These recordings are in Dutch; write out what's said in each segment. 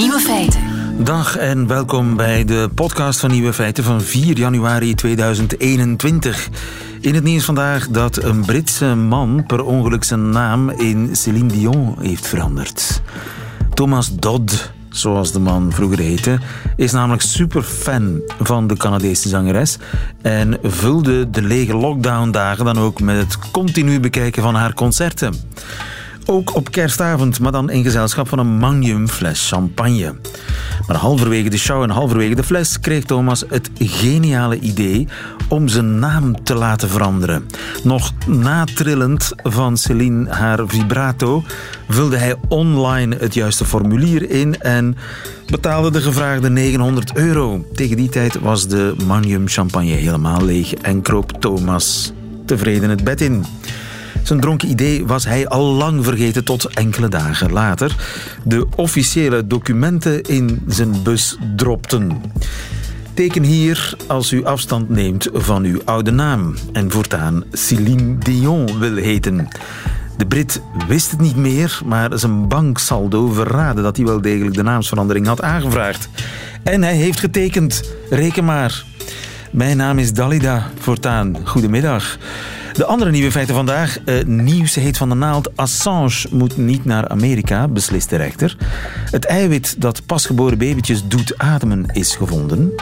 Nieuwe feiten. Dag en welkom bij de podcast van Nieuwe Feiten van 4 januari 2021. In het nieuws vandaag dat een Britse man per ongeluk zijn naam in Céline Dion heeft veranderd. Thomas Dodd, zoals de man vroeger heette, is namelijk superfan van de Canadese zangeres en vulde de lege lockdown-dagen dan ook met het continu bekijken van haar concerten. Ook op kerstavond, maar dan in gezelschap van een magnum fles champagne. Maar halverwege de show en halverwege de fles kreeg Thomas het geniale idee om zijn naam te laten veranderen. Nog natrillend van Celine haar vibrato vulde hij online het juiste formulier in en betaalde de gevraagde 900 euro. Tegen die tijd was de magnum champagne helemaal leeg en kroop Thomas tevreden het bed in. Zijn dronken idee was hij al lang vergeten tot enkele dagen later. De officiële documenten in zijn bus dropten. Teken hier als u afstand neemt van uw oude naam en voortaan Céline Dion wil heten. De Brit wist het niet meer, maar zijn banksaldo verraadde dat hij wel degelijk de naamsverandering had aangevraagd. En hij heeft getekend. Reken maar. Mijn naam is Dalida Voortaan. Goedemiddag. De andere nieuwe feiten vandaag. Uh, nieuws heet van de naald. Assange moet niet naar Amerika, beslist de rechter. Het eiwit dat pasgeboren babytjes doet ademen is gevonden.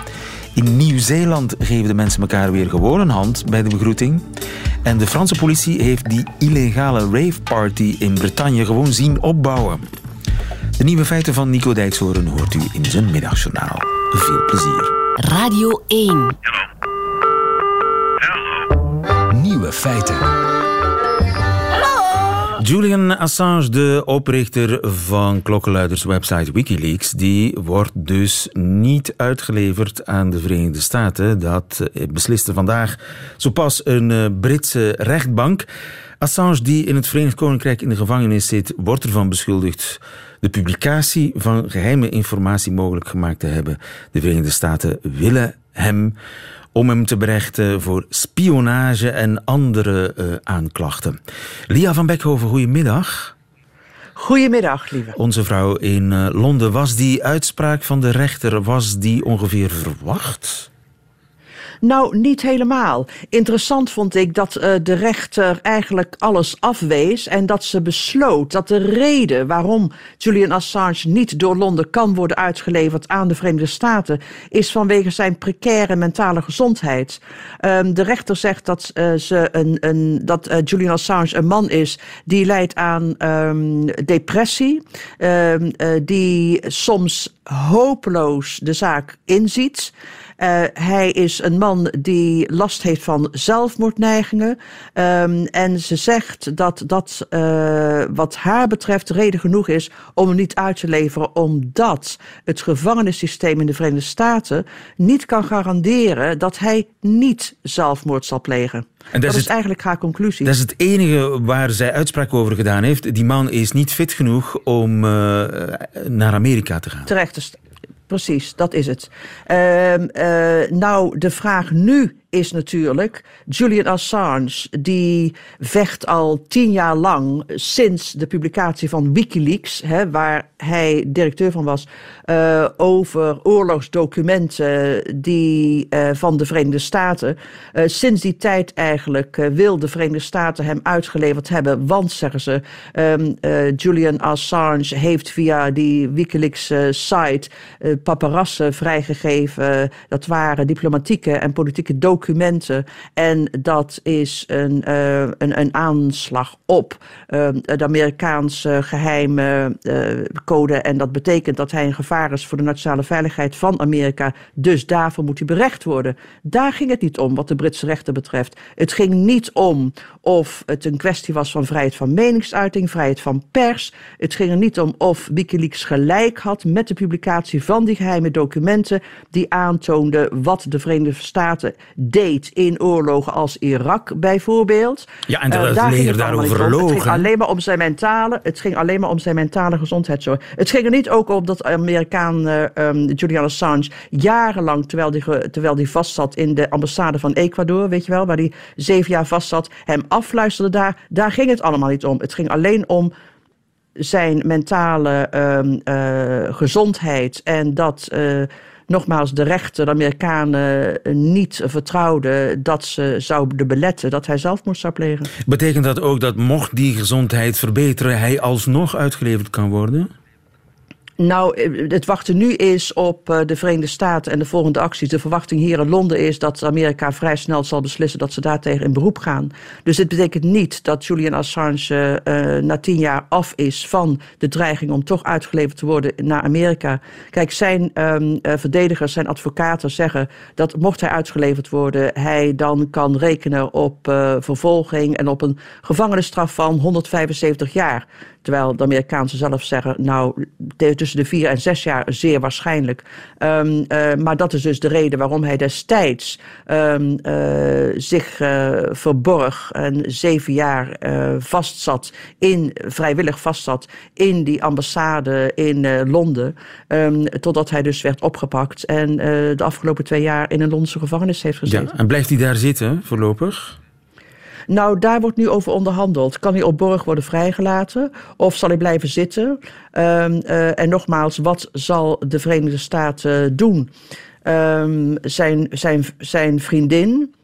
In Nieuw-Zeeland geven de mensen elkaar weer gewoon een hand bij de begroeting. En de Franse politie heeft die illegale raveparty in Bretagne gewoon zien opbouwen. De nieuwe feiten van Nico Dijkshoorn hoort u in zijn middagjournaal. Veel plezier. Radio 1. Feiten. Julian Assange, de oprichter van klokkenluiderswebsite Wikileaks, die wordt dus niet uitgeleverd aan de Verenigde Staten. Dat besliste vandaag zo pas een eh, Britse rechtbank. Assange, die in het Verenigd Koninkrijk in de gevangenis zit, wordt ervan beschuldigd de publicatie van geheime informatie mogelijk gemaakt te hebben. De Verenigde Staten willen hem om hem te berechten voor spionage en andere uh, aanklachten. Lia van Beckhoven, goedemiddag. Goedemiddag, lieve. Onze vrouw in uh, Londen. Was die uitspraak van de rechter, was die ongeveer verwacht? Nou, niet helemaal. Interessant vond ik dat uh, de rechter eigenlijk alles afwees en dat ze besloot dat de reden waarom Julian Assange niet door Londen kan worden uitgeleverd aan de Verenigde Staten is vanwege zijn precaire mentale gezondheid. Um, de rechter zegt dat, uh, ze een, een, dat uh, Julian Assange een man is die lijdt aan um, depressie, um, die soms hopeloos de zaak inziet. Hij is een man die last heeft van zelfmoordneigingen. Um, en ze zegt dat dat, uh, wat haar betreft, reden genoeg is om hem niet uit te leveren, omdat het gevangenissysteem in de Verenigde Staten niet kan garanderen dat hij niet zelfmoord zal plegen. En dat, dat is, het, eigenlijk haar conclusie. Dat is het enige waar zij uitspraak over gedaan heeft. Die man is niet fit genoeg om uh, naar Amerika te gaan. Terecht te Precies, dat is het. Uh, uh, nou, de vraag nu is natuurlijk Julian Assange, die vecht al tien jaar lang sinds de publicatie van Wikileaks, hè, waar hij directeur van was, uh, over oorlogsdocumenten die uh, van de Verenigde Staten. Uh, sinds die tijd eigenlijk wil de Verenigde Staten hem uitgeleverd hebben, want zeggen ze, um, Julian Assange heeft via die Wikileaks site paparassen vrijgegeven. Dat waren diplomatieke en politieke documenten documenten. En dat is een, uh, een, een aanslag op uh, de Amerikaanse geheime uh, code. En dat betekent dat hij een gevaar is voor de nationale veiligheid van Amerika. Dus daarvoor moet hij berecht worden. Daar ging het niet om wat de Britse rechten betreft. Het ging niet om of het een kwestie was van vrijheid van meningsuiting, vrijheid van pers. Het ging er niet om of Wikileaks gelijk had met de publicatie van die geheime documenten die aantoonden wat de Verenigde Staten deed in oorlogen als Irak bijvoorbeeld. Ja, en dat uh, daar leger daarover logen. Het ging alleen maar om zijn mentale, het ging alleen maar om zijn mentale gezondheidszorg. Het ging er niet ook om dat Amerikaan um, Julian Assange jarenlang, terwijl die, terwijl die vastzat in de ambassade van Ecuador, weet je wel, waar hij zeven jaar vastzat, hem afluisterde daar. Daar ging het allemaal niet om. Het ging alleen om zijn mentale ehm, eh, gezondheid en dat nogmaals de rechter, de Amerikanen, niet vertrouwden dat ze zouden beletten dat hij zelfmoord zou plegen. Betekent dat ook dat mocht die gezondheid verbeteren, hij alsnog uitgeleverd kan worden? Nou, eh, het wachten nu is op eh, de Verenigde Staten en de volgende acties. De verwachting hier in Londen is dat Amerika vrij snel zal beslissen dat ze daartegen in beroep gaan. Dus dit betekent niet dat Julian Assange uh, na tien jaar af is van de dreiging om toch uitgeleverd te worden naar Amerika. Kijk, zijn um, verdedigers, zijn advocaten zeggen dat mocht hij uitgeleverd worden, hij dan kan rekenen op vervolging en op een gevangenisstraf van 175 jaar. Terwijl de Amerikaanse zelf zeggen, nou, tussen de vier en zes jaar zeer waarschijnlijk. Um, uh, maar dat is dus de reden waarom hij destijds um, uh, zich uh, verborg en zeven jaar vastzat, in, vrijwillig vastzat in die ambassade in Londen. Um, totdat hij dus werd opgepakt en de afgelopen twee jaar in een Londense gevangenis heeft gezeten. Ja, en blijft hij daar zitten voorlopig? Nou, daar wordt nu over onderhandeld. Kan hij op borg worden vrijgelaten of zal hij blijven zitten? Um, uh, en nogmaals, wat zal de Verenigde Staten doen? Um, zijn, zijn, zijn vriendin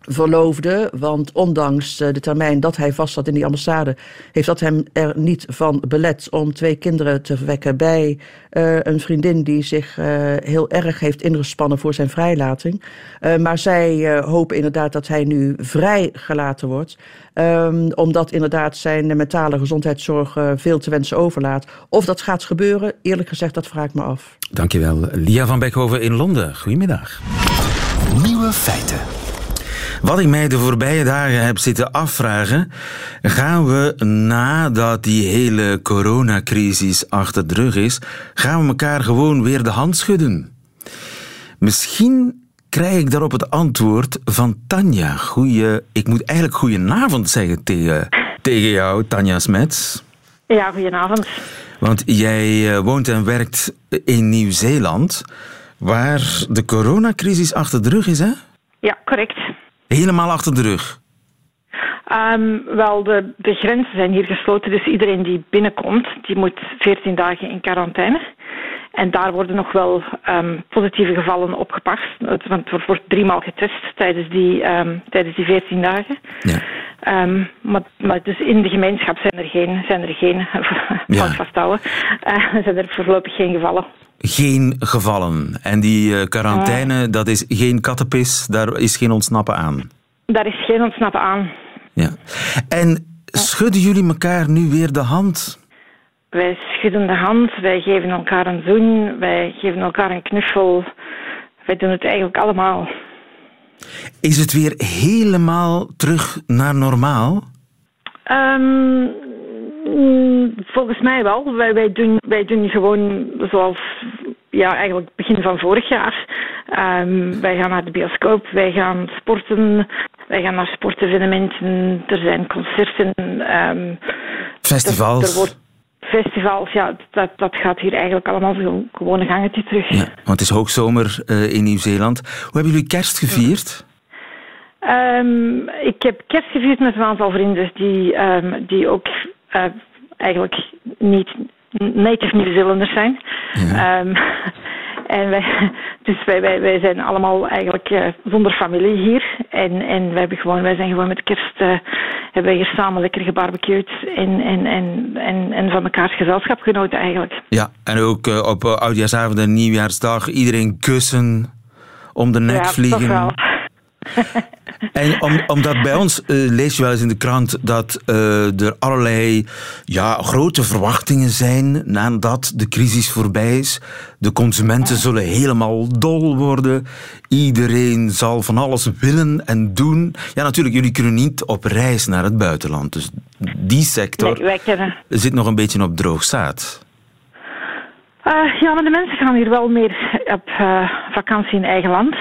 verloofde. Want ondanks eh, de termijn dat hij vast zat in die ambassade, heeft dat hem er niet van belet om twee kinderen te verwekken bij uh, een vriendin die zich uh, heel erg heeft ingespannen voor zijn vrijlating. Uh, maar zij hopen inderdaad dat hij nu vrijgelaten wordt. Um, omdat inderdaad zijn mentale gezondheidszorg veel te wensen overlaat. Of dat gaat gebeuren, eerlijk gezegd, dat vraag ik me af. Dankjewel. Lia van Beckhoven in Londen. Goedemiddag. Nieuwe feiten. Wat ik mij de voorbije dagen heb zitten afvragen, gaan we nadat die hele coronacrisis achter de rug is, gaan we elkaar gewoon weer de hand schudden? Misschien krijg ik daarop het antwoord van Tanja. Goeie, ik moet eigenlijk goedenavond zeggen tegen, tegen jou, Tanja Smets. Ja, goedenavond. Want jij eh, woont en werkt in Nieuw-Zeeland, waar de coronacrisis achter de rug is, hè? Ja, correct. Helemaal achter de rug? Um, wel, de, de grenzen zijn hier gesloten, dus iedereen die binnenkomt, die moet 14 dagen in quarantaine. En daar worden nog wel um, positieve gevallen opgepakt. Want er wordt driemaal getest tijdens die, um, tijdens die 14 dagen. Ja. Um, maar, maar dus in de gemeenschap zijn er geen, zijn er geen ja. vasthouden, uh, zijn er voorlopig geen gevallen geen gevallen. En die uh, quarantaine, uh, dat is geen kattenpis, daar is geen ontsnappen aan. Daar is geen ontsnappen aan. Ja. En schudden jullie elkaar nu weer de hand? Wij schudden de hand, wij geven elkaar een zoen, wij geven elkaar een knuffel. Wij doen het eigenlijk allemaal. Is het weer helemaal terug naar normaal? Um, volgens mij wel. Wij, wij, doen, wij doen gewoon zoals ja, eigenlijk begin van vorig jaar. Um, wij gaan naar de bioscoop, wij gaan sporten, wij gaan naar sportevenementen, er zijn concerten. Um, Festivals? Er, er wordt festivals, ja, dat, dat gaat hier eigenlijk allemaal zo gewoon een gangetje terug. Ja, want het is hoogzomer uh, in Nieuw-Zeeland. Hoe hebben jullie kerst gevierd? Um, ik heb kerst gevierd met een aantal vrienden die, um, die ook uh, eigenlijk niet native Nieuw-Zeelanders zijn. Ja. Um, en wij, dus wij, wij, wij zijn allemaal eigenlijk uh, zonder familie hier. En, en wij, hebben gewoon, wij zijn gewoon met kerst uh, hebben wij hier samen lekker gebarbecued en, en, en, en, en van mekaars gezelschap genoten eigenlijk. Ja, en ook uh, op oudjaarsavond en nieuwjaarsdag iedereen kussen om de nek ja, vliegen. En om, omdat bij ons uh, lees je wel eens in de krant dat uh, er allerlei ja, grote verwachtingen zijn nadat de crisis voorbij is. De consumenten zullen helemaal dol worden. Iedereen zal van alles willen en doen. Ja, natuurlijk, jullie kunnen niet op reis naar het buitenland. Dus die sector nee, zit nog een beetje op droog zaad. Uh, ja, maar de mensen gaan hier wel meer op vakantie in eigen land.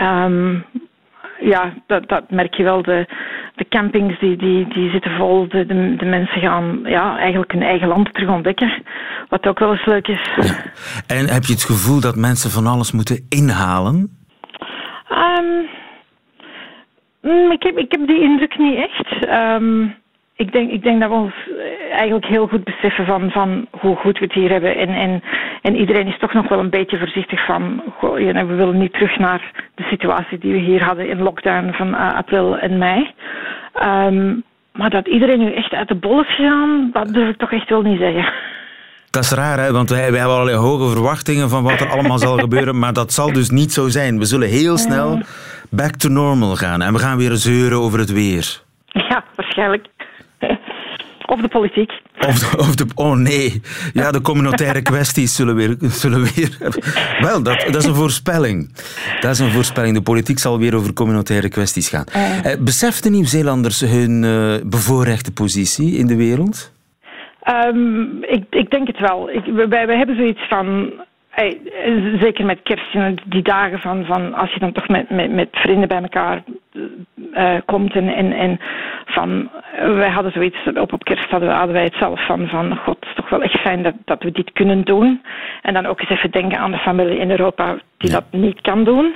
Um, ja, dat, dat merk je wel. De, de campings die, die, die zitten vol. De, de, de, mensen gaan ja, eigenlijk hun eigen land terug ontdekken. Wat ook wel eens leuk is. Ja. En heb je het gevoel dat mensen van alles moeten inhalen? Um, ik, heb, ik heb die indruk niet echt. Um, ik, denk, ik denk dat we ons eigenlijk heel goed beseffen van, van hoe goed we het hier hebben. En, en, en iedereen is toch nog wel een beetje voorzichtig van, goh, we willen niet terug naar de situatie die we hier hadden in lockdown van uh, april en mei. Um, maar dat iedereen nu echt uit de bol is gegaan, dat durf ik toch echt wel niet zeggen. Dat is raar, hè? want wij, wij hebben allerlei hoge verwachtingen van wat er allemaal zal gebeuren. Maar dat zal dus niet zo zijn. We zullen heel snel back to normal gaan. En we gaan weer zeuren over het weer. Ja, waarschijnlijk. Of de politiek. Of de, of de, oh nee, ja, de communautaire kwesties zullen weer... Zullen weer wel, dat, dat is een voorspelling. Dat is een voorspelling. De politiek zal weer over communautaire kwesties gaan. Uh. Eh, beseft de Nieuw-Zeelanders hun uh, bevoorrechte positie in de wereld? Um, ik, ik denk het wel. Ik, wij, wij hebben zoiets van Hey, zeker met kerst, die dagen van, van als je dan toch met, met, met vrienden bij elkaar uh, komt en, en, en van, wij hadden zoiets, op, op kerst hadden, hadden wij het zelf van, van god, het is toch wel echt fijn dat, dat we dit kunnen doen. En dan ook eens even denken aan de familie in Europa die dat niet kan doen.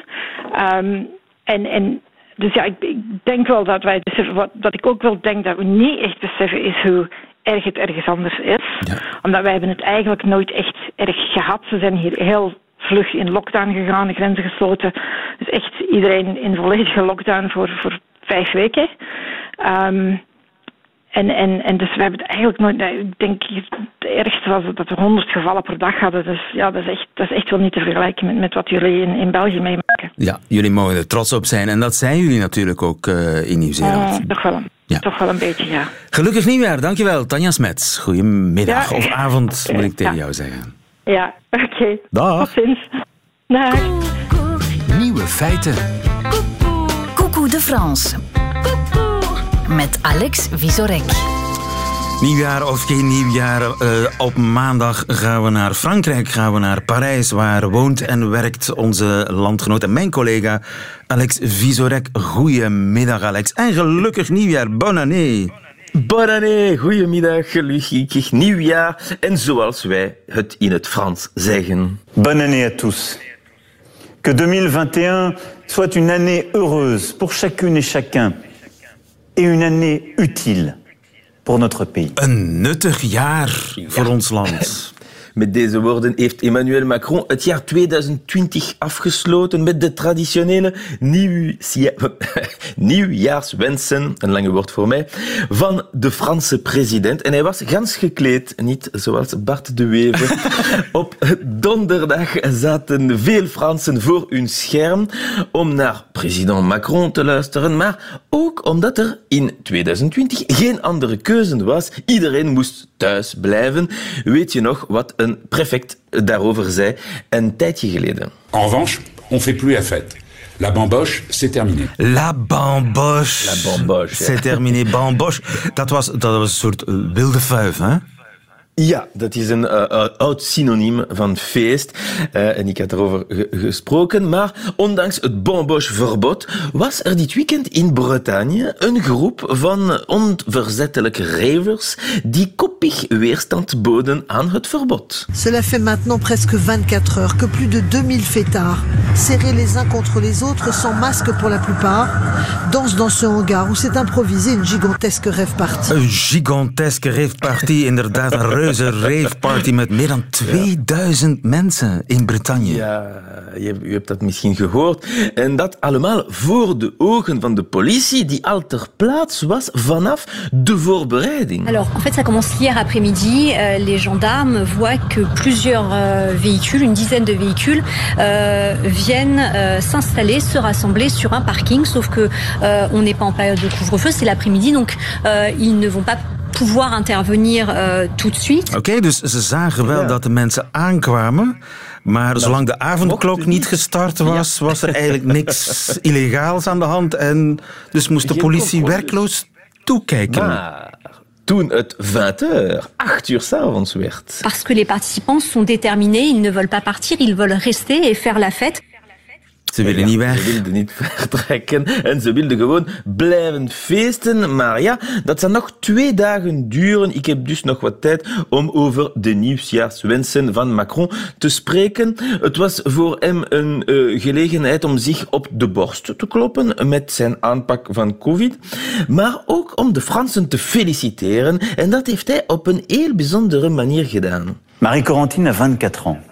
Um, en, en dus ja, ik, ik denk wel dat wij beseffen, wat, wat ik ook wel denk dat we niet echt beseffen is hoe erg het ergens anders is. Omdat wij hebben het eigenlijk nooit echt erg gehad. Ze zijn hier heel vlug in lockdown gegaan, de grenzen gesloten. Dus echt iedereen in volledige lockdown voor, voor vijf weken. Um, en, en, en dus we hebben het eigenlijk nooit... Ik denk, het ergste was dat we honderd gevallen per dag hadden. Dus ja, dat is echt, dat is echt wel niet te vergelijken met, met wat jullie in, in België meemaken. Ja, jullie mogen er trots op zijn. En dat zijn jullie natuurlijk ook uh, in Nieuw-Zeeland. Uh, toch wel. Ja. Toch wel een beetje, ja. Gelukkig nieuwjaar, dankjewel. Tanja Smets, goedemiddag of avond moet ik tegen jou zeggen. Ja, oké. Okay. Dag. Tot ziens. Dag. Nieuwe feiten. Coucou de France. Met Alex Visorek. Nieuwjaar of geen nieuwjaar, uh, op maandag gaan we naar Frankrijk, gaan we naar Parijs, waar woont en werkt onze landgenoot en mijn collega Alex Visorek. Goedemiddag Alex en gelukkig nieuwjaar, bonne année. Bonne année, goedemiddag, gelukkig nieuwjaar en zoals wij het in het Frans zeggen. Bonne année à tous. Que 2021 soit une année heureuse pour chacune et chacun et une année utile voor notre pays. Een nuttig jaar voor ons land. Met deze woorden heeft Emmanuel Macron het jaar 2020 afgesloten met de traditionele nieuwjaarswensen, een lange woord voor mij, van de Franse president. En hij was gans gekleed, niet zoals Bart de Wever. Op donderdag zaten veel Fransen voor hun scherm om naar president Macron te luisteren, maar ook omdat er in 2020 geen andere keuze was. Iedereen moest thuis blijven. Weet je nog wat een prefect daarover zei een tijdje geleden? En revanche, on fait plus la fête. La bamboche, c'est terminé. La bamboche. La bamboche. C'est terminé. Bamboche, dat was, dat was een soort wilde vuif, hè? Ja, dat is een uh, oud synoniem van feest. Uh, en ik had erover gesproken. Maar ondanks het Bonboche-verbod was er dit weekend in Bretagne een groep van onverzettelijke ravers die koppig weerstand boden aan het verbod. Cela fait maintenant presque 24 heures que plus de 2000 fêtards, serrés les uns contre les autres, sans masque pour la plupart, dansent dans ce hangar où s'est improvisé une gigantesque rave party. Een gigantesque rave party, inderdaad. Een reuze raveparty met meer dan 2000 mensen in Bretagne. Ja, je, je, hebt dat misschien gehoord. En dat allemaal voor de ogen van de politie die al ter plaats was vanaf de voorbereiding. Alors, en fait, ça commence hier après-midi. Euh, les gendarmes voient que plusieurs euh, véhicules, une dizaine de véhicules, euh, viennent euh, s'installer, se rassembler sur un parking. Sauf que euh, on n'est pas en période de couvre-feu, c'est l'après-midi, donc euh, ils ne vont pas pouvoir intervenir uh, tout de suite. Oké, okay, dus ze zagen wel ja. dat de mensen aankwamen. Maar dat zolang de avondklok niet gestart was, ja. was er eigenlijk niks illegaals aan de hand. En dus moest de politie werkloos toekijken. Maar toen het 20 uur, 8 uur s'avonds werd. Parce que les participants sont déterminés, ils ne veulent pas partir, ils veulent rester et faire la fête. Ze willen niet weg. Ze wilden niet vertrekken en ze wilden gewoon blijven feesten. Maar ja, dat zal nog twee dagen duren. Ik heb dus nog wat tijd om over de nieuwsjaarswensen van Macron te spreken. Het was voor hem een uh, gelegenheid om zich op de borst te kloppen met zijn aanpak van COVID. Maar ook om de Fransen te feliciteren. En dat heeft hij op een heel bijzondere manier gedaan. Marie Corentine a 24 ans.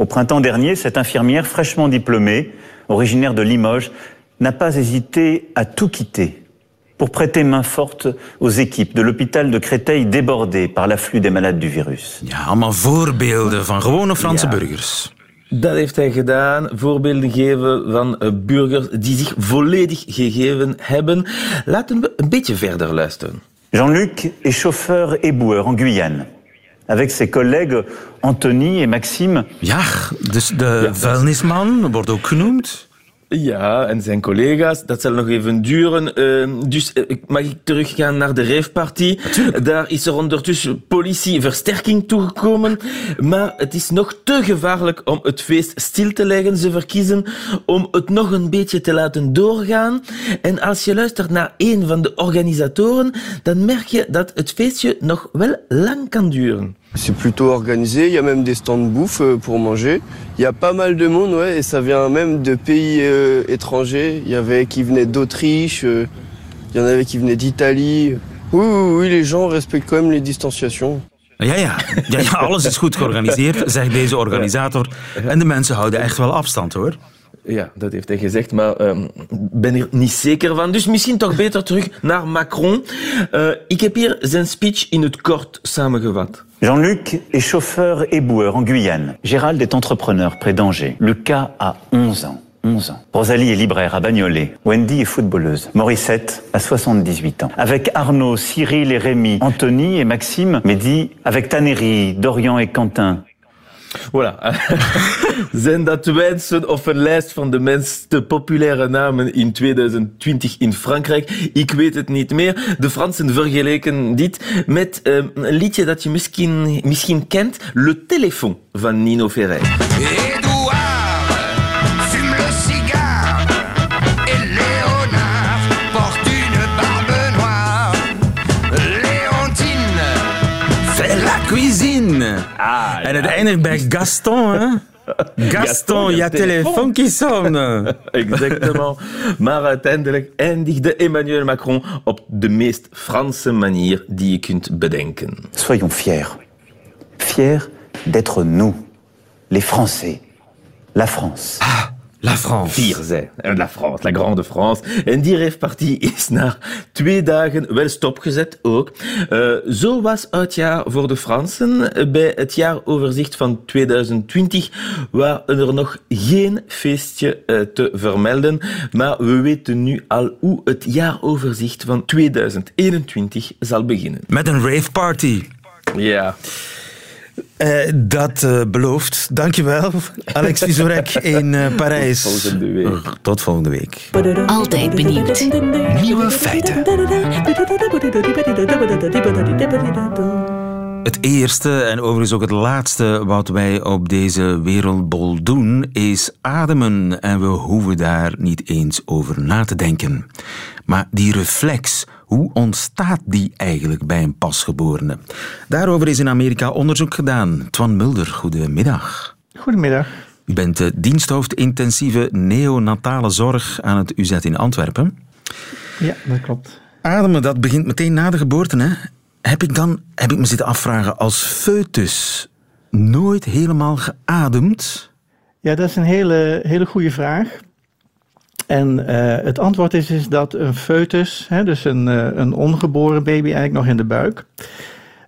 Au printemps dernier, cette infirmière fraîchement diplômée, originaire de Limoges, n'a pas hésité à tout quitter pour prêter main forte aux équipes de l'hôpital de Créteil débordé par l'afflux des malades du virus. Ja, allemaal voorbeelden van gewone Franse ja. burgers. Dat heeft hij gedaan. Voorbeelden geven van eh, burgers die zich volledig gegeven hebben. Laten we een beetje verder luisteren. Jean-Luc est chauffeur éboueur en Guyane. Avec ses collègues Anthony et Maxime. Ja, dus de ja, vuilnisman wordt ook genoemd. Ja, en zijn collega's, dat zal nog even duren. Uh, dus uh, mag ik teruggaan naar de raveparty? Daar is er ondertussen politieversterking toegekomen. Maar het is nog te gevaarlijk om het feest stil te leggen. Ze verkiezen om het nog een beetje te laten doorgaan. En als je luistert naar een van de organisatoren, dan merk je dat het feestje nog wel lang kan duren. C'est plutôt organisé, il y a même des stands de bouffe euh, pour manger. Il y a pas mal de monde, ouais, et ça vient même de pays euh, étrangers. Il y avait qui venaient d'Autriche, euh, il y en avait qui venaient d'Italie. Oui, oui, oui, les gens respectent quand même les distanciations. Ja, ja. ja, ja alles is goed georganiseerd, zegt deze organisator. En de mensen houden echt wel afstand, hoor. Ja, dat heeft hij gezegd, maar ik um, ben er niet zeker van. Dus misschien toch beter terug naar Macron. Uh, ik heb hier zijn speech in het kort samengevat. Jean-Luc est chauffeur éboueur en Guyane. Gérald est entrepreneur près d'Angers. Lucas a 11 ans. 11 ans. Rosalie est libraire à Bagnolet. Wendy est footballeuse. Morissette a 78 ans. Avec Arnaud, Cyril et Rémi, Anthony et Maxime, Mehdi, avec Tannery, Dorian et Quentin, Voilà. Zijn dat wensen of een lijst van de meest populaire namen in 2020 in Frankrijk? Ik weet het niet meer. De Fransen vergeleken dit met uh, een liedje dat je misschien, misschien kent. Le Téléphone van Nino Ferrer. En het eindigt bij Gaston, hè? Gaston, ja, telefoon qui sonne. Exactement. Maar uiteindelijk eindigde Emmanuel Macron op de meest Franse manier die je kunt bedenken. Soyons fiers. Fiers d'être nous, les Français. La France. Ah. La France. Vier, zij. La France, la grande France. En die reefpartie is na twee dagen wel stopgezet ook. Uh, zo was het jaar voor de Fransen. Bij het jaaroverzicht van 2020 waren er nog geen feestje uh, te vermelden. Maar we weten nu al hoe het jaaroverzicht van 2021 zal beginnen. Met een raveparty. Ja. Uh, dat uh, belooft. Dankjewel, Alex Vizorek in uh, Parijs. Tot volgende week. Tot volgende week. Altijd benieuwd. Nieuwe feiten. Het eerste en overigens ook het laatste wat wij op deze wereldbol doen, is ademen. En we hoeven daar niet eens over na te denken. Maar die reflex, hoe ontstaat die eigenlijk bij een pasgeborene? Daarover is in Amerika onderzoek gedaan. Twan Mulder, goedemiddag. Goedemiddag. U bent de diensthoofd intensieve neonatale zorg aan het UZ in Antwerpen. Ja, dat klopt. Ademen, dat begint meteen na de geboorte, hè? Heb ik dan, heb ik me zitten afvragen, als foetus nooit helemaal geademd? Ja, dat is een hele, hele goede vraag. En uh, het antwoord is, is dat een foetus, hè, dus een, uh, een ongeboren baby eigenlijk nog in de buik,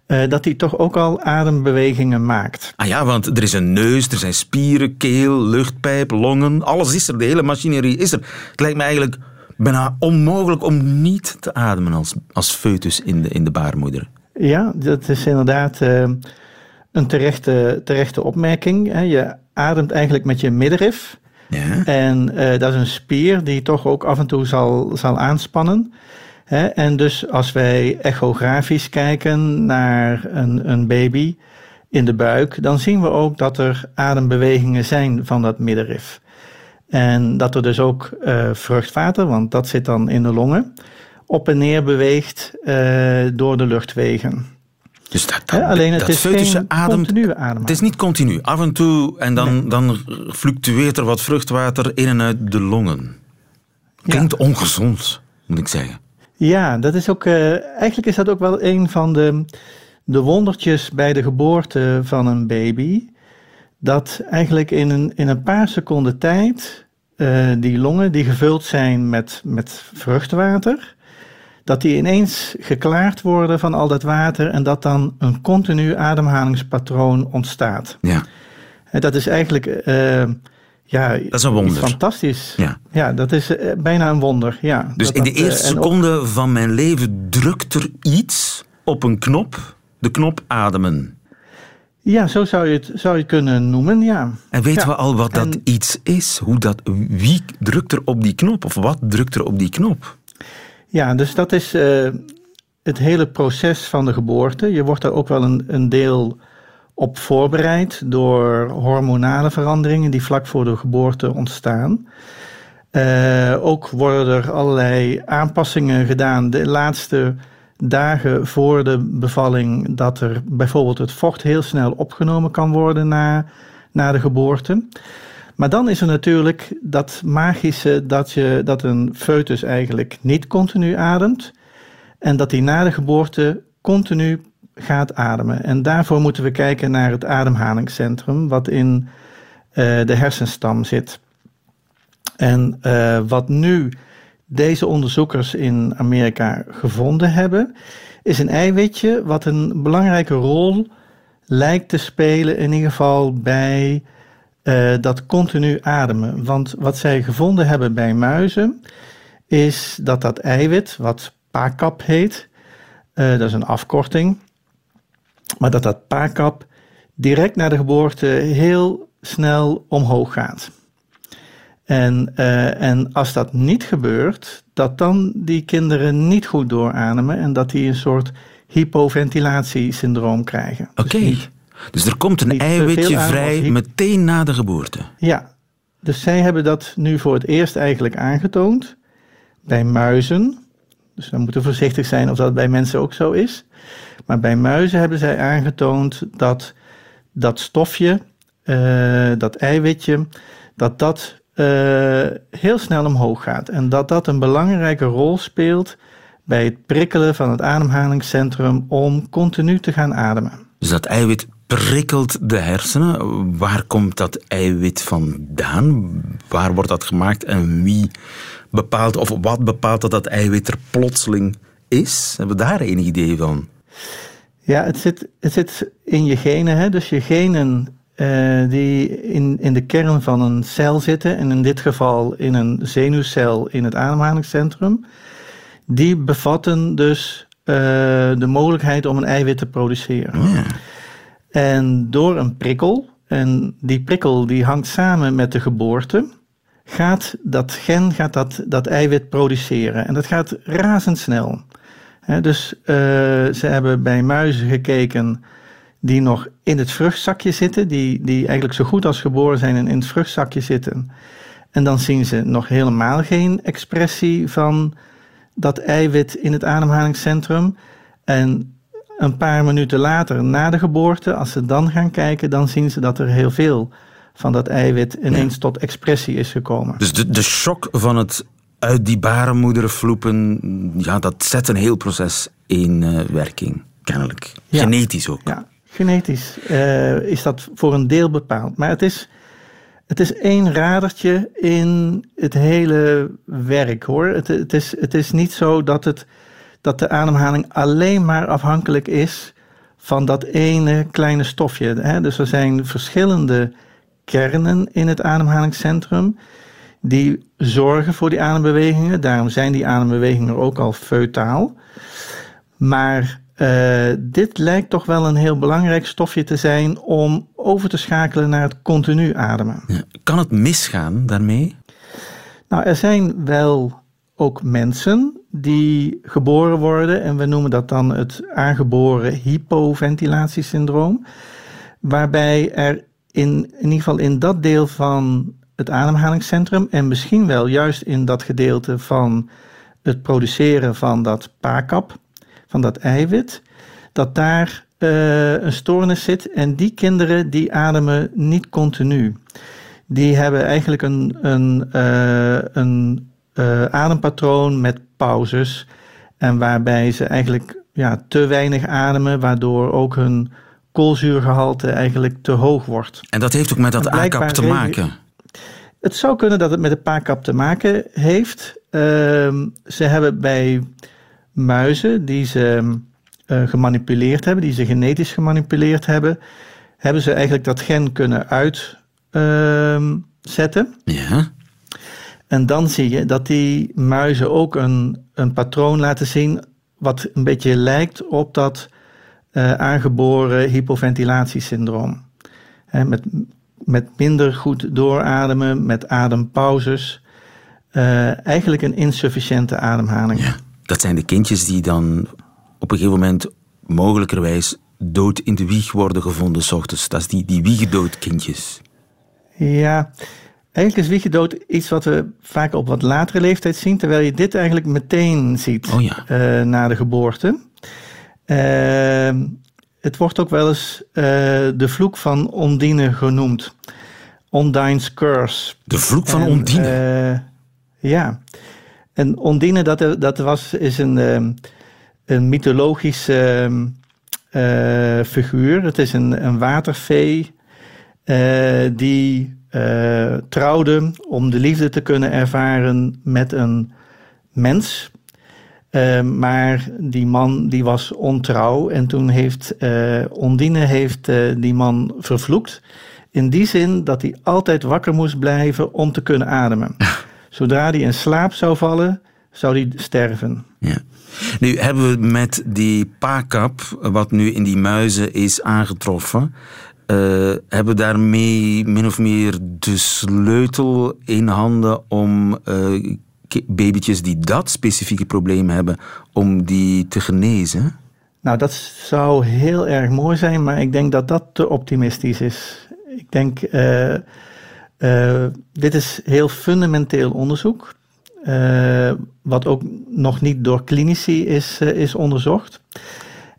uh, dat die toch ook al adembewegingen maakt. Ah ja, want er is een neus, er zijn spieren, keel, luchtpijp, longen, alles is er, de hele machinerie is er. Het lijkt me eigenlijk bijna onmogelijk om niet te ademen als, als foetus in de, in de baarmoeder. Ja, dat is inderdaad een terechte, terechte opmerking. Hè. Je ademt eigenlijk met je middenrif. En uh, dat is een spier die toch ook af en toe zal, zal aanspannen. Hè? En dus als wij echografisch kijken naar een, een baby in de buik, dan zien we ook dat er adembewegingen zijn van dat middenrif. En dat er dus ook uh, vruchtwater, want dat zit dan in de longen, op en neer beweegt uh, door de luchtwegen. Dus dat, dat, alleen het is geen adem. Het is niet continu. Af en toe en dan, nee. dan fluctueert er wat vruchtwater in en uit de longen. Klinkt ja. ongezond, moet ik zeggen. Ja, dat is ook, uh, eigenlijk is dat ook wel een van de, de wondertjes bij de geboorte van een baby. Dat eigenlijk in een, in een paar seconden tijd uh, die longen die gevuld zijn met, met vruchtwater, dat die ineens geklaard worden van al dat water en dat dan een continu ademhalingspatroon ontstaat. Ja. En dat is eigenlijk uh, ja, dat is een wonder. fantastisch. Ja. ja, dat is uh, bijna een wonder. Ja, dus dat, in de dat, eerste seconde ook... van mijn leven drukt er iets op een knop, de knop ademen. Ja, zo zou je het, zou je het kunnen noemen, ja. En weten ja. we al wat dat en, iets is? Hoe dat, wie drukt er op die knop? Of wat drukt er op die knop? Ja, dus dat is uh, het hele proces van de geboorte. Je wordt daar ook wel een, een deel op voorbereid door hormonale veranderingen die vlak voor de geboorte ontstaan. Uh, ook worden er allerlei aanpassingen gedaan. De laatste dagen voor de bevalling, dat er bijvoorbeeld het vocht heel snel opgenomen kan worden na, na de geboorte. Maar dan is er natuurlijk dat magische dat, je, dat een foetus eigenlijk niet continu ademt en dat die na de geboorte continu gaat ademen. En daarvoor moeten we kijken naar het ademhalingscentrum wat in uh, de hersenstam zit. En uh, wat nu deze onderzoekers in Amerika gevonden hebben, is een eiwitje wat een belangrijke rol lijkt te spelen, in ieder geval bij uh, dat continu ademen. Want wat zij gevonden hebben bij muizen, is dat dat eiwit, wat PACAP heet, uh, dat is een afkorting, maar dat dat PACAP direct na de geboorte heel snel omhoog gaat. En, uh, en als dat niet gebeurt, dat dan die kinderen niet goed doorademen en dat die een soort hypoventilatiesyndroom krijgen. Oké. Okay. Dus, dus, er komt een eiwitje vrij meteen na de geboorte. Ja. Dus zij hebben dat nu voor het eerst eigenlijk aangetoond bij muizen. Dus we moeten voorzichtig zijn of dat bij mensen ook zo is. Maar bij muizen hebben zij aangetoond dat dat stofje, uh, dat eiwitje, dat dat uh, heel snel omhoog gaat. En dat dat een belangrijke rol speelt bij het prikkelen van het ademhalingscentrum om continu te gaan ademen. Dus dat eiwit prikkelt de hersenen. Waar komt dat eiwit vandaan? Waar wordt dat gemaakt en wie bepaalt of wat bepaalt dat dat eiwit er plotseling is? Hebben we daar enig idee van? Ja, het zit, het zit in je genen. Hè? Dus je genen uh, die in, in de kern van een cel zitten, en in dit geval in een zenuwcel in het ademhalingscentrum, die bevatten dus uh, de mogelijkheid om een eiwit te produceren. Oh ja. En door een prikkel, en die prikkel die hangt samen met de geboorte, gaat dat gen gaat dat, dat eiwit produceren. En dat gaat razendsnel. He, dus uh, ze hebben bij muizen gekeken die nog in het vruchtzakje zitten, die, die eigenlijk zo goed als geboren zijn en in het vruchtzakje zitten. En dan zien ze nog helemaal geen expressie van dat eiwit in het ademhalingscentrum. En een paar minuten later, na de geboorte, als ze dan gaan kijken, dan zien ze dat er heel veel van dat eiwit ineens ja. tot expressie is gekomen. Dus de, de shock van het uit die baarmoeder vloepen, ja, dat zet een heel proces in uh, werking, kennelijk. Ja. Genetisch ook. Ja, genetisch uh, is dat voor een deel bepaald. Maar het is, het is één radertje in het hele werk hoor. Het, het, is, het is niet zo dat, het, dat de ademhaling alleen maar afhankelijk is van dat ene kleine stofje. Hè? Dus er zijn verschillende kernen in het ademhalingscentrum die zorgen voor die adembewegingen. Daarom zijn die adembewegingen ook al feutaal. Maar uh, dit lijkt toch wel een heel belangrijk stofje te zijn om over te schakelen naar het continu ademen. Ja. Kan het misgaan daarmee? Nou, er zijn wel ook mensen die geboren worden, en we noemen dat dan het aangeboren hypoventilatiesyndroom, waarbij er in, in ieder geval in dat deel van het ademhalingscentrum en misschien wel juist in dat gedeelte van het produceren van dat paakap, van dat eiwit, dat daar uh, een stoornis zit en die kinderen die ademen niet continu. Die hebben eigenlijk een, een, uh, een uh, adempatroon met pauzes en waarbij ze eigenlijk ja, te weinig ademen, waardoor ook hun koolzuurgehalte eigenlijk te hoog wordt. En dat heeft ook met dat A-kap te maken? Het zou kunnen dat het met de paakap te maken heeft. Ehm, ze hebben bij muizen die ze uh, gemanipuleerd hebben, die ze genetisch gemanipuleerd hebben, hebben ze eigenlijk dat gen kunnen uitzetten. ja. En dan zie je dat die muizen ook een, een patroon laten zien wat een beetje lijkt op dat uh, aangeboren hypoventilatiesyndroom. He, met, met minder goed doorademen, met adempauzes. Uh, eigenlijk een insufficiënte ademhaling. Ja, dat zijn de kindjes die dan op een gegeven moment mogelijkerwijs dood in de wieg worden gevonden s ochtends. Dat is die, die wiegedoodkindjes. Ja, eigenlijk is wiegedood iets wat we vaak op wat latere leeftijd zien, terwijl je dit eigenlijk meteen ziet oh ja. uh, na de geboorte. Uh, het wordt ook wel eens uh, de vloek van Ondine genoemd. Ondine's curse. De vloek van en, Ondine? ja. En Ondine, dat, dat was, is een een mythologische uh, figuur. Het is een, een watervee die uh, trouwde om de liefde te kunnen ervaren met een mens. maar die man die was ontrouw en toen heeft Ondine heeft, die man vervloekt. In die zin dat hij altijd wakker moest blijven om te kunnen ademen. Zodra hij in slaap zou vallen, zou hij sterven. Ja. Nu hebben we met die paakap, wat nu in die muizen is aangetroffen, uh, hebben daarmee min of meer de sleutel in handen om uh, babytjes die dat specifieke probleem hebben, om die te genezen? Nou, dat zou heel erg mooi zijn, maar ik denk dat dat te optimistisch is. Ik denk, uh, dit is heel fundamenteel onderzoek. Uh, wat ook nog niet door klinici is, is onderzocht.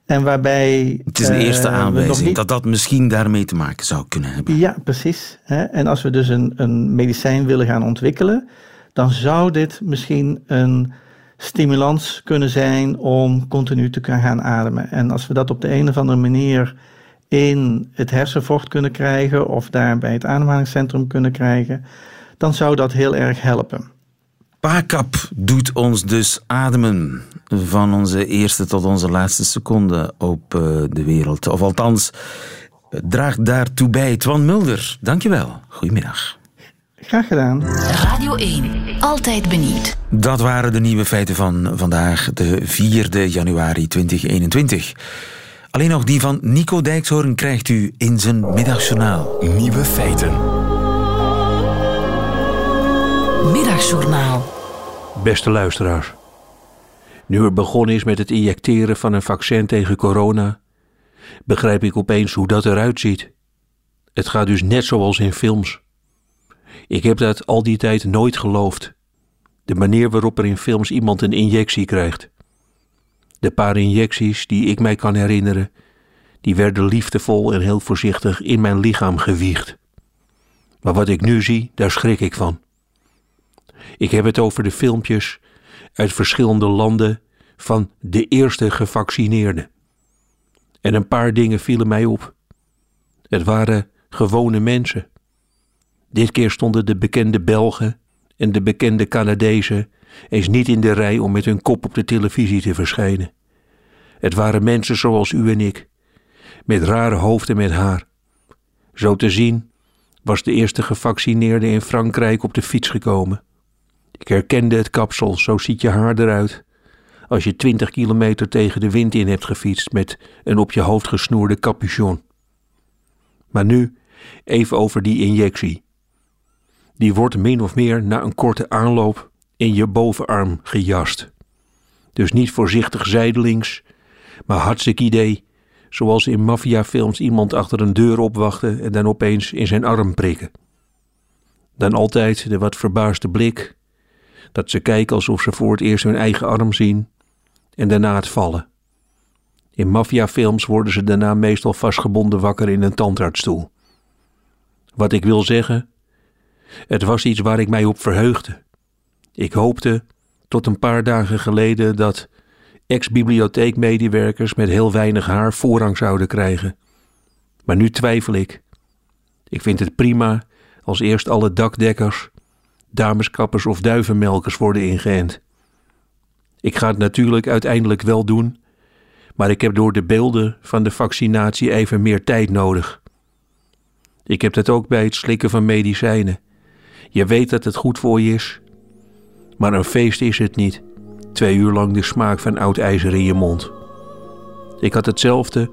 En waarbij. Het is een eerste uh, aanwijzing niet... dat dat misschien daarmee te maken zou kunnen hebben. Ja, precies. Hè? En als we dus een, een medicijn willen gaan ontwikkelen, dan zou dit misschien een stimulans kunnen zijn om continu te kunnen gaan ademen. En als we dat op de een of andere manier in het hersenvocht kunnen krijgen of daar bij het ademhalingscentrum kunnen krijgen, dan zou dat heel erg helpen. Paakap doet ons dus ademen van onze eerste tot onze laatste seconde op uh, de wereld. Of althans, draagt daartoe bij. Twan Mulder, dankjewel. Goedemiddag. Graag gedaan. Radio 1, altijd benieuwd. Dat waren de nieuwe feiten van vandaag, de 4 januari 2021. Alleen nog die van Nico Dijkshoorn krijgt u in zijn middagjournaal. Nieuwe feiten. Middagjournaal. Beste luisteraars. Nu er begonnen is met het injecteren van een vaccin tegen corona, begrijp ik opeens hoe dat eruit ziet. Het gaat dus net zoals in films. Ik heb dat al die tijd nooit geloofd. De manier waarop er in films iemand een injectie krijgt. De paar injecties die ik mij kan herinneren, die werden liefdevol en heel voorzichtig in mijn lichaam gewiegd. Maar wat ik nu zie, daar schrik ik van. Ik heb het over de filmpjes uit verschillende landen van de eerste gevaccineerden. En een paar dingen vielen mij op. Het waren gewone mensen. Dit keer stonden de bekende Belgen en de bekende Canadezen eens niet in de rij om met hun kop op de televisie te verschijnen. Het waren mensen zoals u en ik, met rare hoofden met haar. Zo te zien was de eerste gevaccineerde in Frankrijk op de fiets gekomen. Ik herkende het kapsel, zo ziet je haar eruit. Als je twintig kilometer tegen de wind in hebt gefietst met een op je hoofd gesnoerde capuchon. Maar nu even over die injectie. Die wordt min of meer na een korte aanloop in je bovenarm gejast. Dus niet voorzichtig zijdelings, maar hartstikke idee, zoals in maffiafilms iemand achter een deur opwachten en dan opeens in zijn arm prikken. Dan altijd de wat verbaasde blik, dat ze kijken alsof ze voor het eerst hun eigen arm zien en daarna het vallen. In maffiafilms worden ze daarna meestal vastgebonden wakker in een tandartsstoel. Wat ik wil zeggen, het was iets waar ik mij op verheugde. Ik hoopte tot een paar dagen geleden dat ex-bibliotheekmedewerkers met heel weinig haar voorrang zouden krijgen. Maar nu twijfel ik. Ik vind het prima als eerst alle dakdekkers, dameskappers of duivenmelkers worden ingeënt. Ik ga het natuurlijk uiteindelijk wel doen, maar ik heb door de beelden van de vaccinatie even meer tijd nodig. Ik heb dat ook bij het slikken van medicijnen. Je weet dat het goed voor je is, maar een feest is het niet. Twee uur lang de smaak van oud ijzer in je mond. Ik had hetzelfde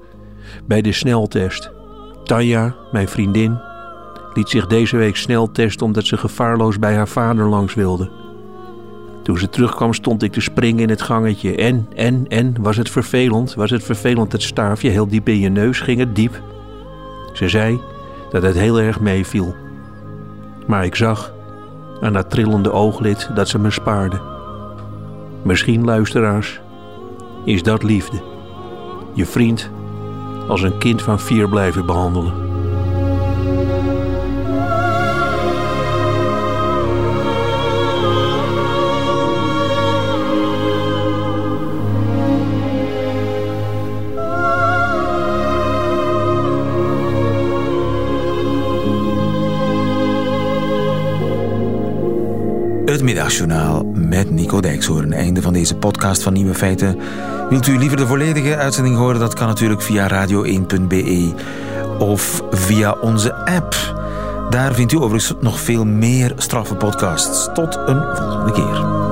bij de sneltest. Tanja, mijn vriendin, liet zich deze week snel testen omdat ze gevaarloos bij haar vader langs wilde. Toen ze terugkwam stond ik te springen in het gangetje. En, en, en, was het vervelend? Was het vervelend het staafje heel diep in je neus? Ging het diep? Ze zei dat het heel erg meeviel. Maar ik zag aan dat trillende ooglid dat ze me spaarde. Misschien, luisteraars, is dat liefde. Je vriend als een kind van vier blijven behandelen. Het Middagjournaal met Nico Dijkshoorn. Einde van deze podcast van Nieuwe Feiten. Wilt u liever de volledige uitzending horen? Dat kan natuurlijk via radio1.be of via onze app. Daar vindt u overigens nog veel meer straffe podcasts. Tot een volgende keer.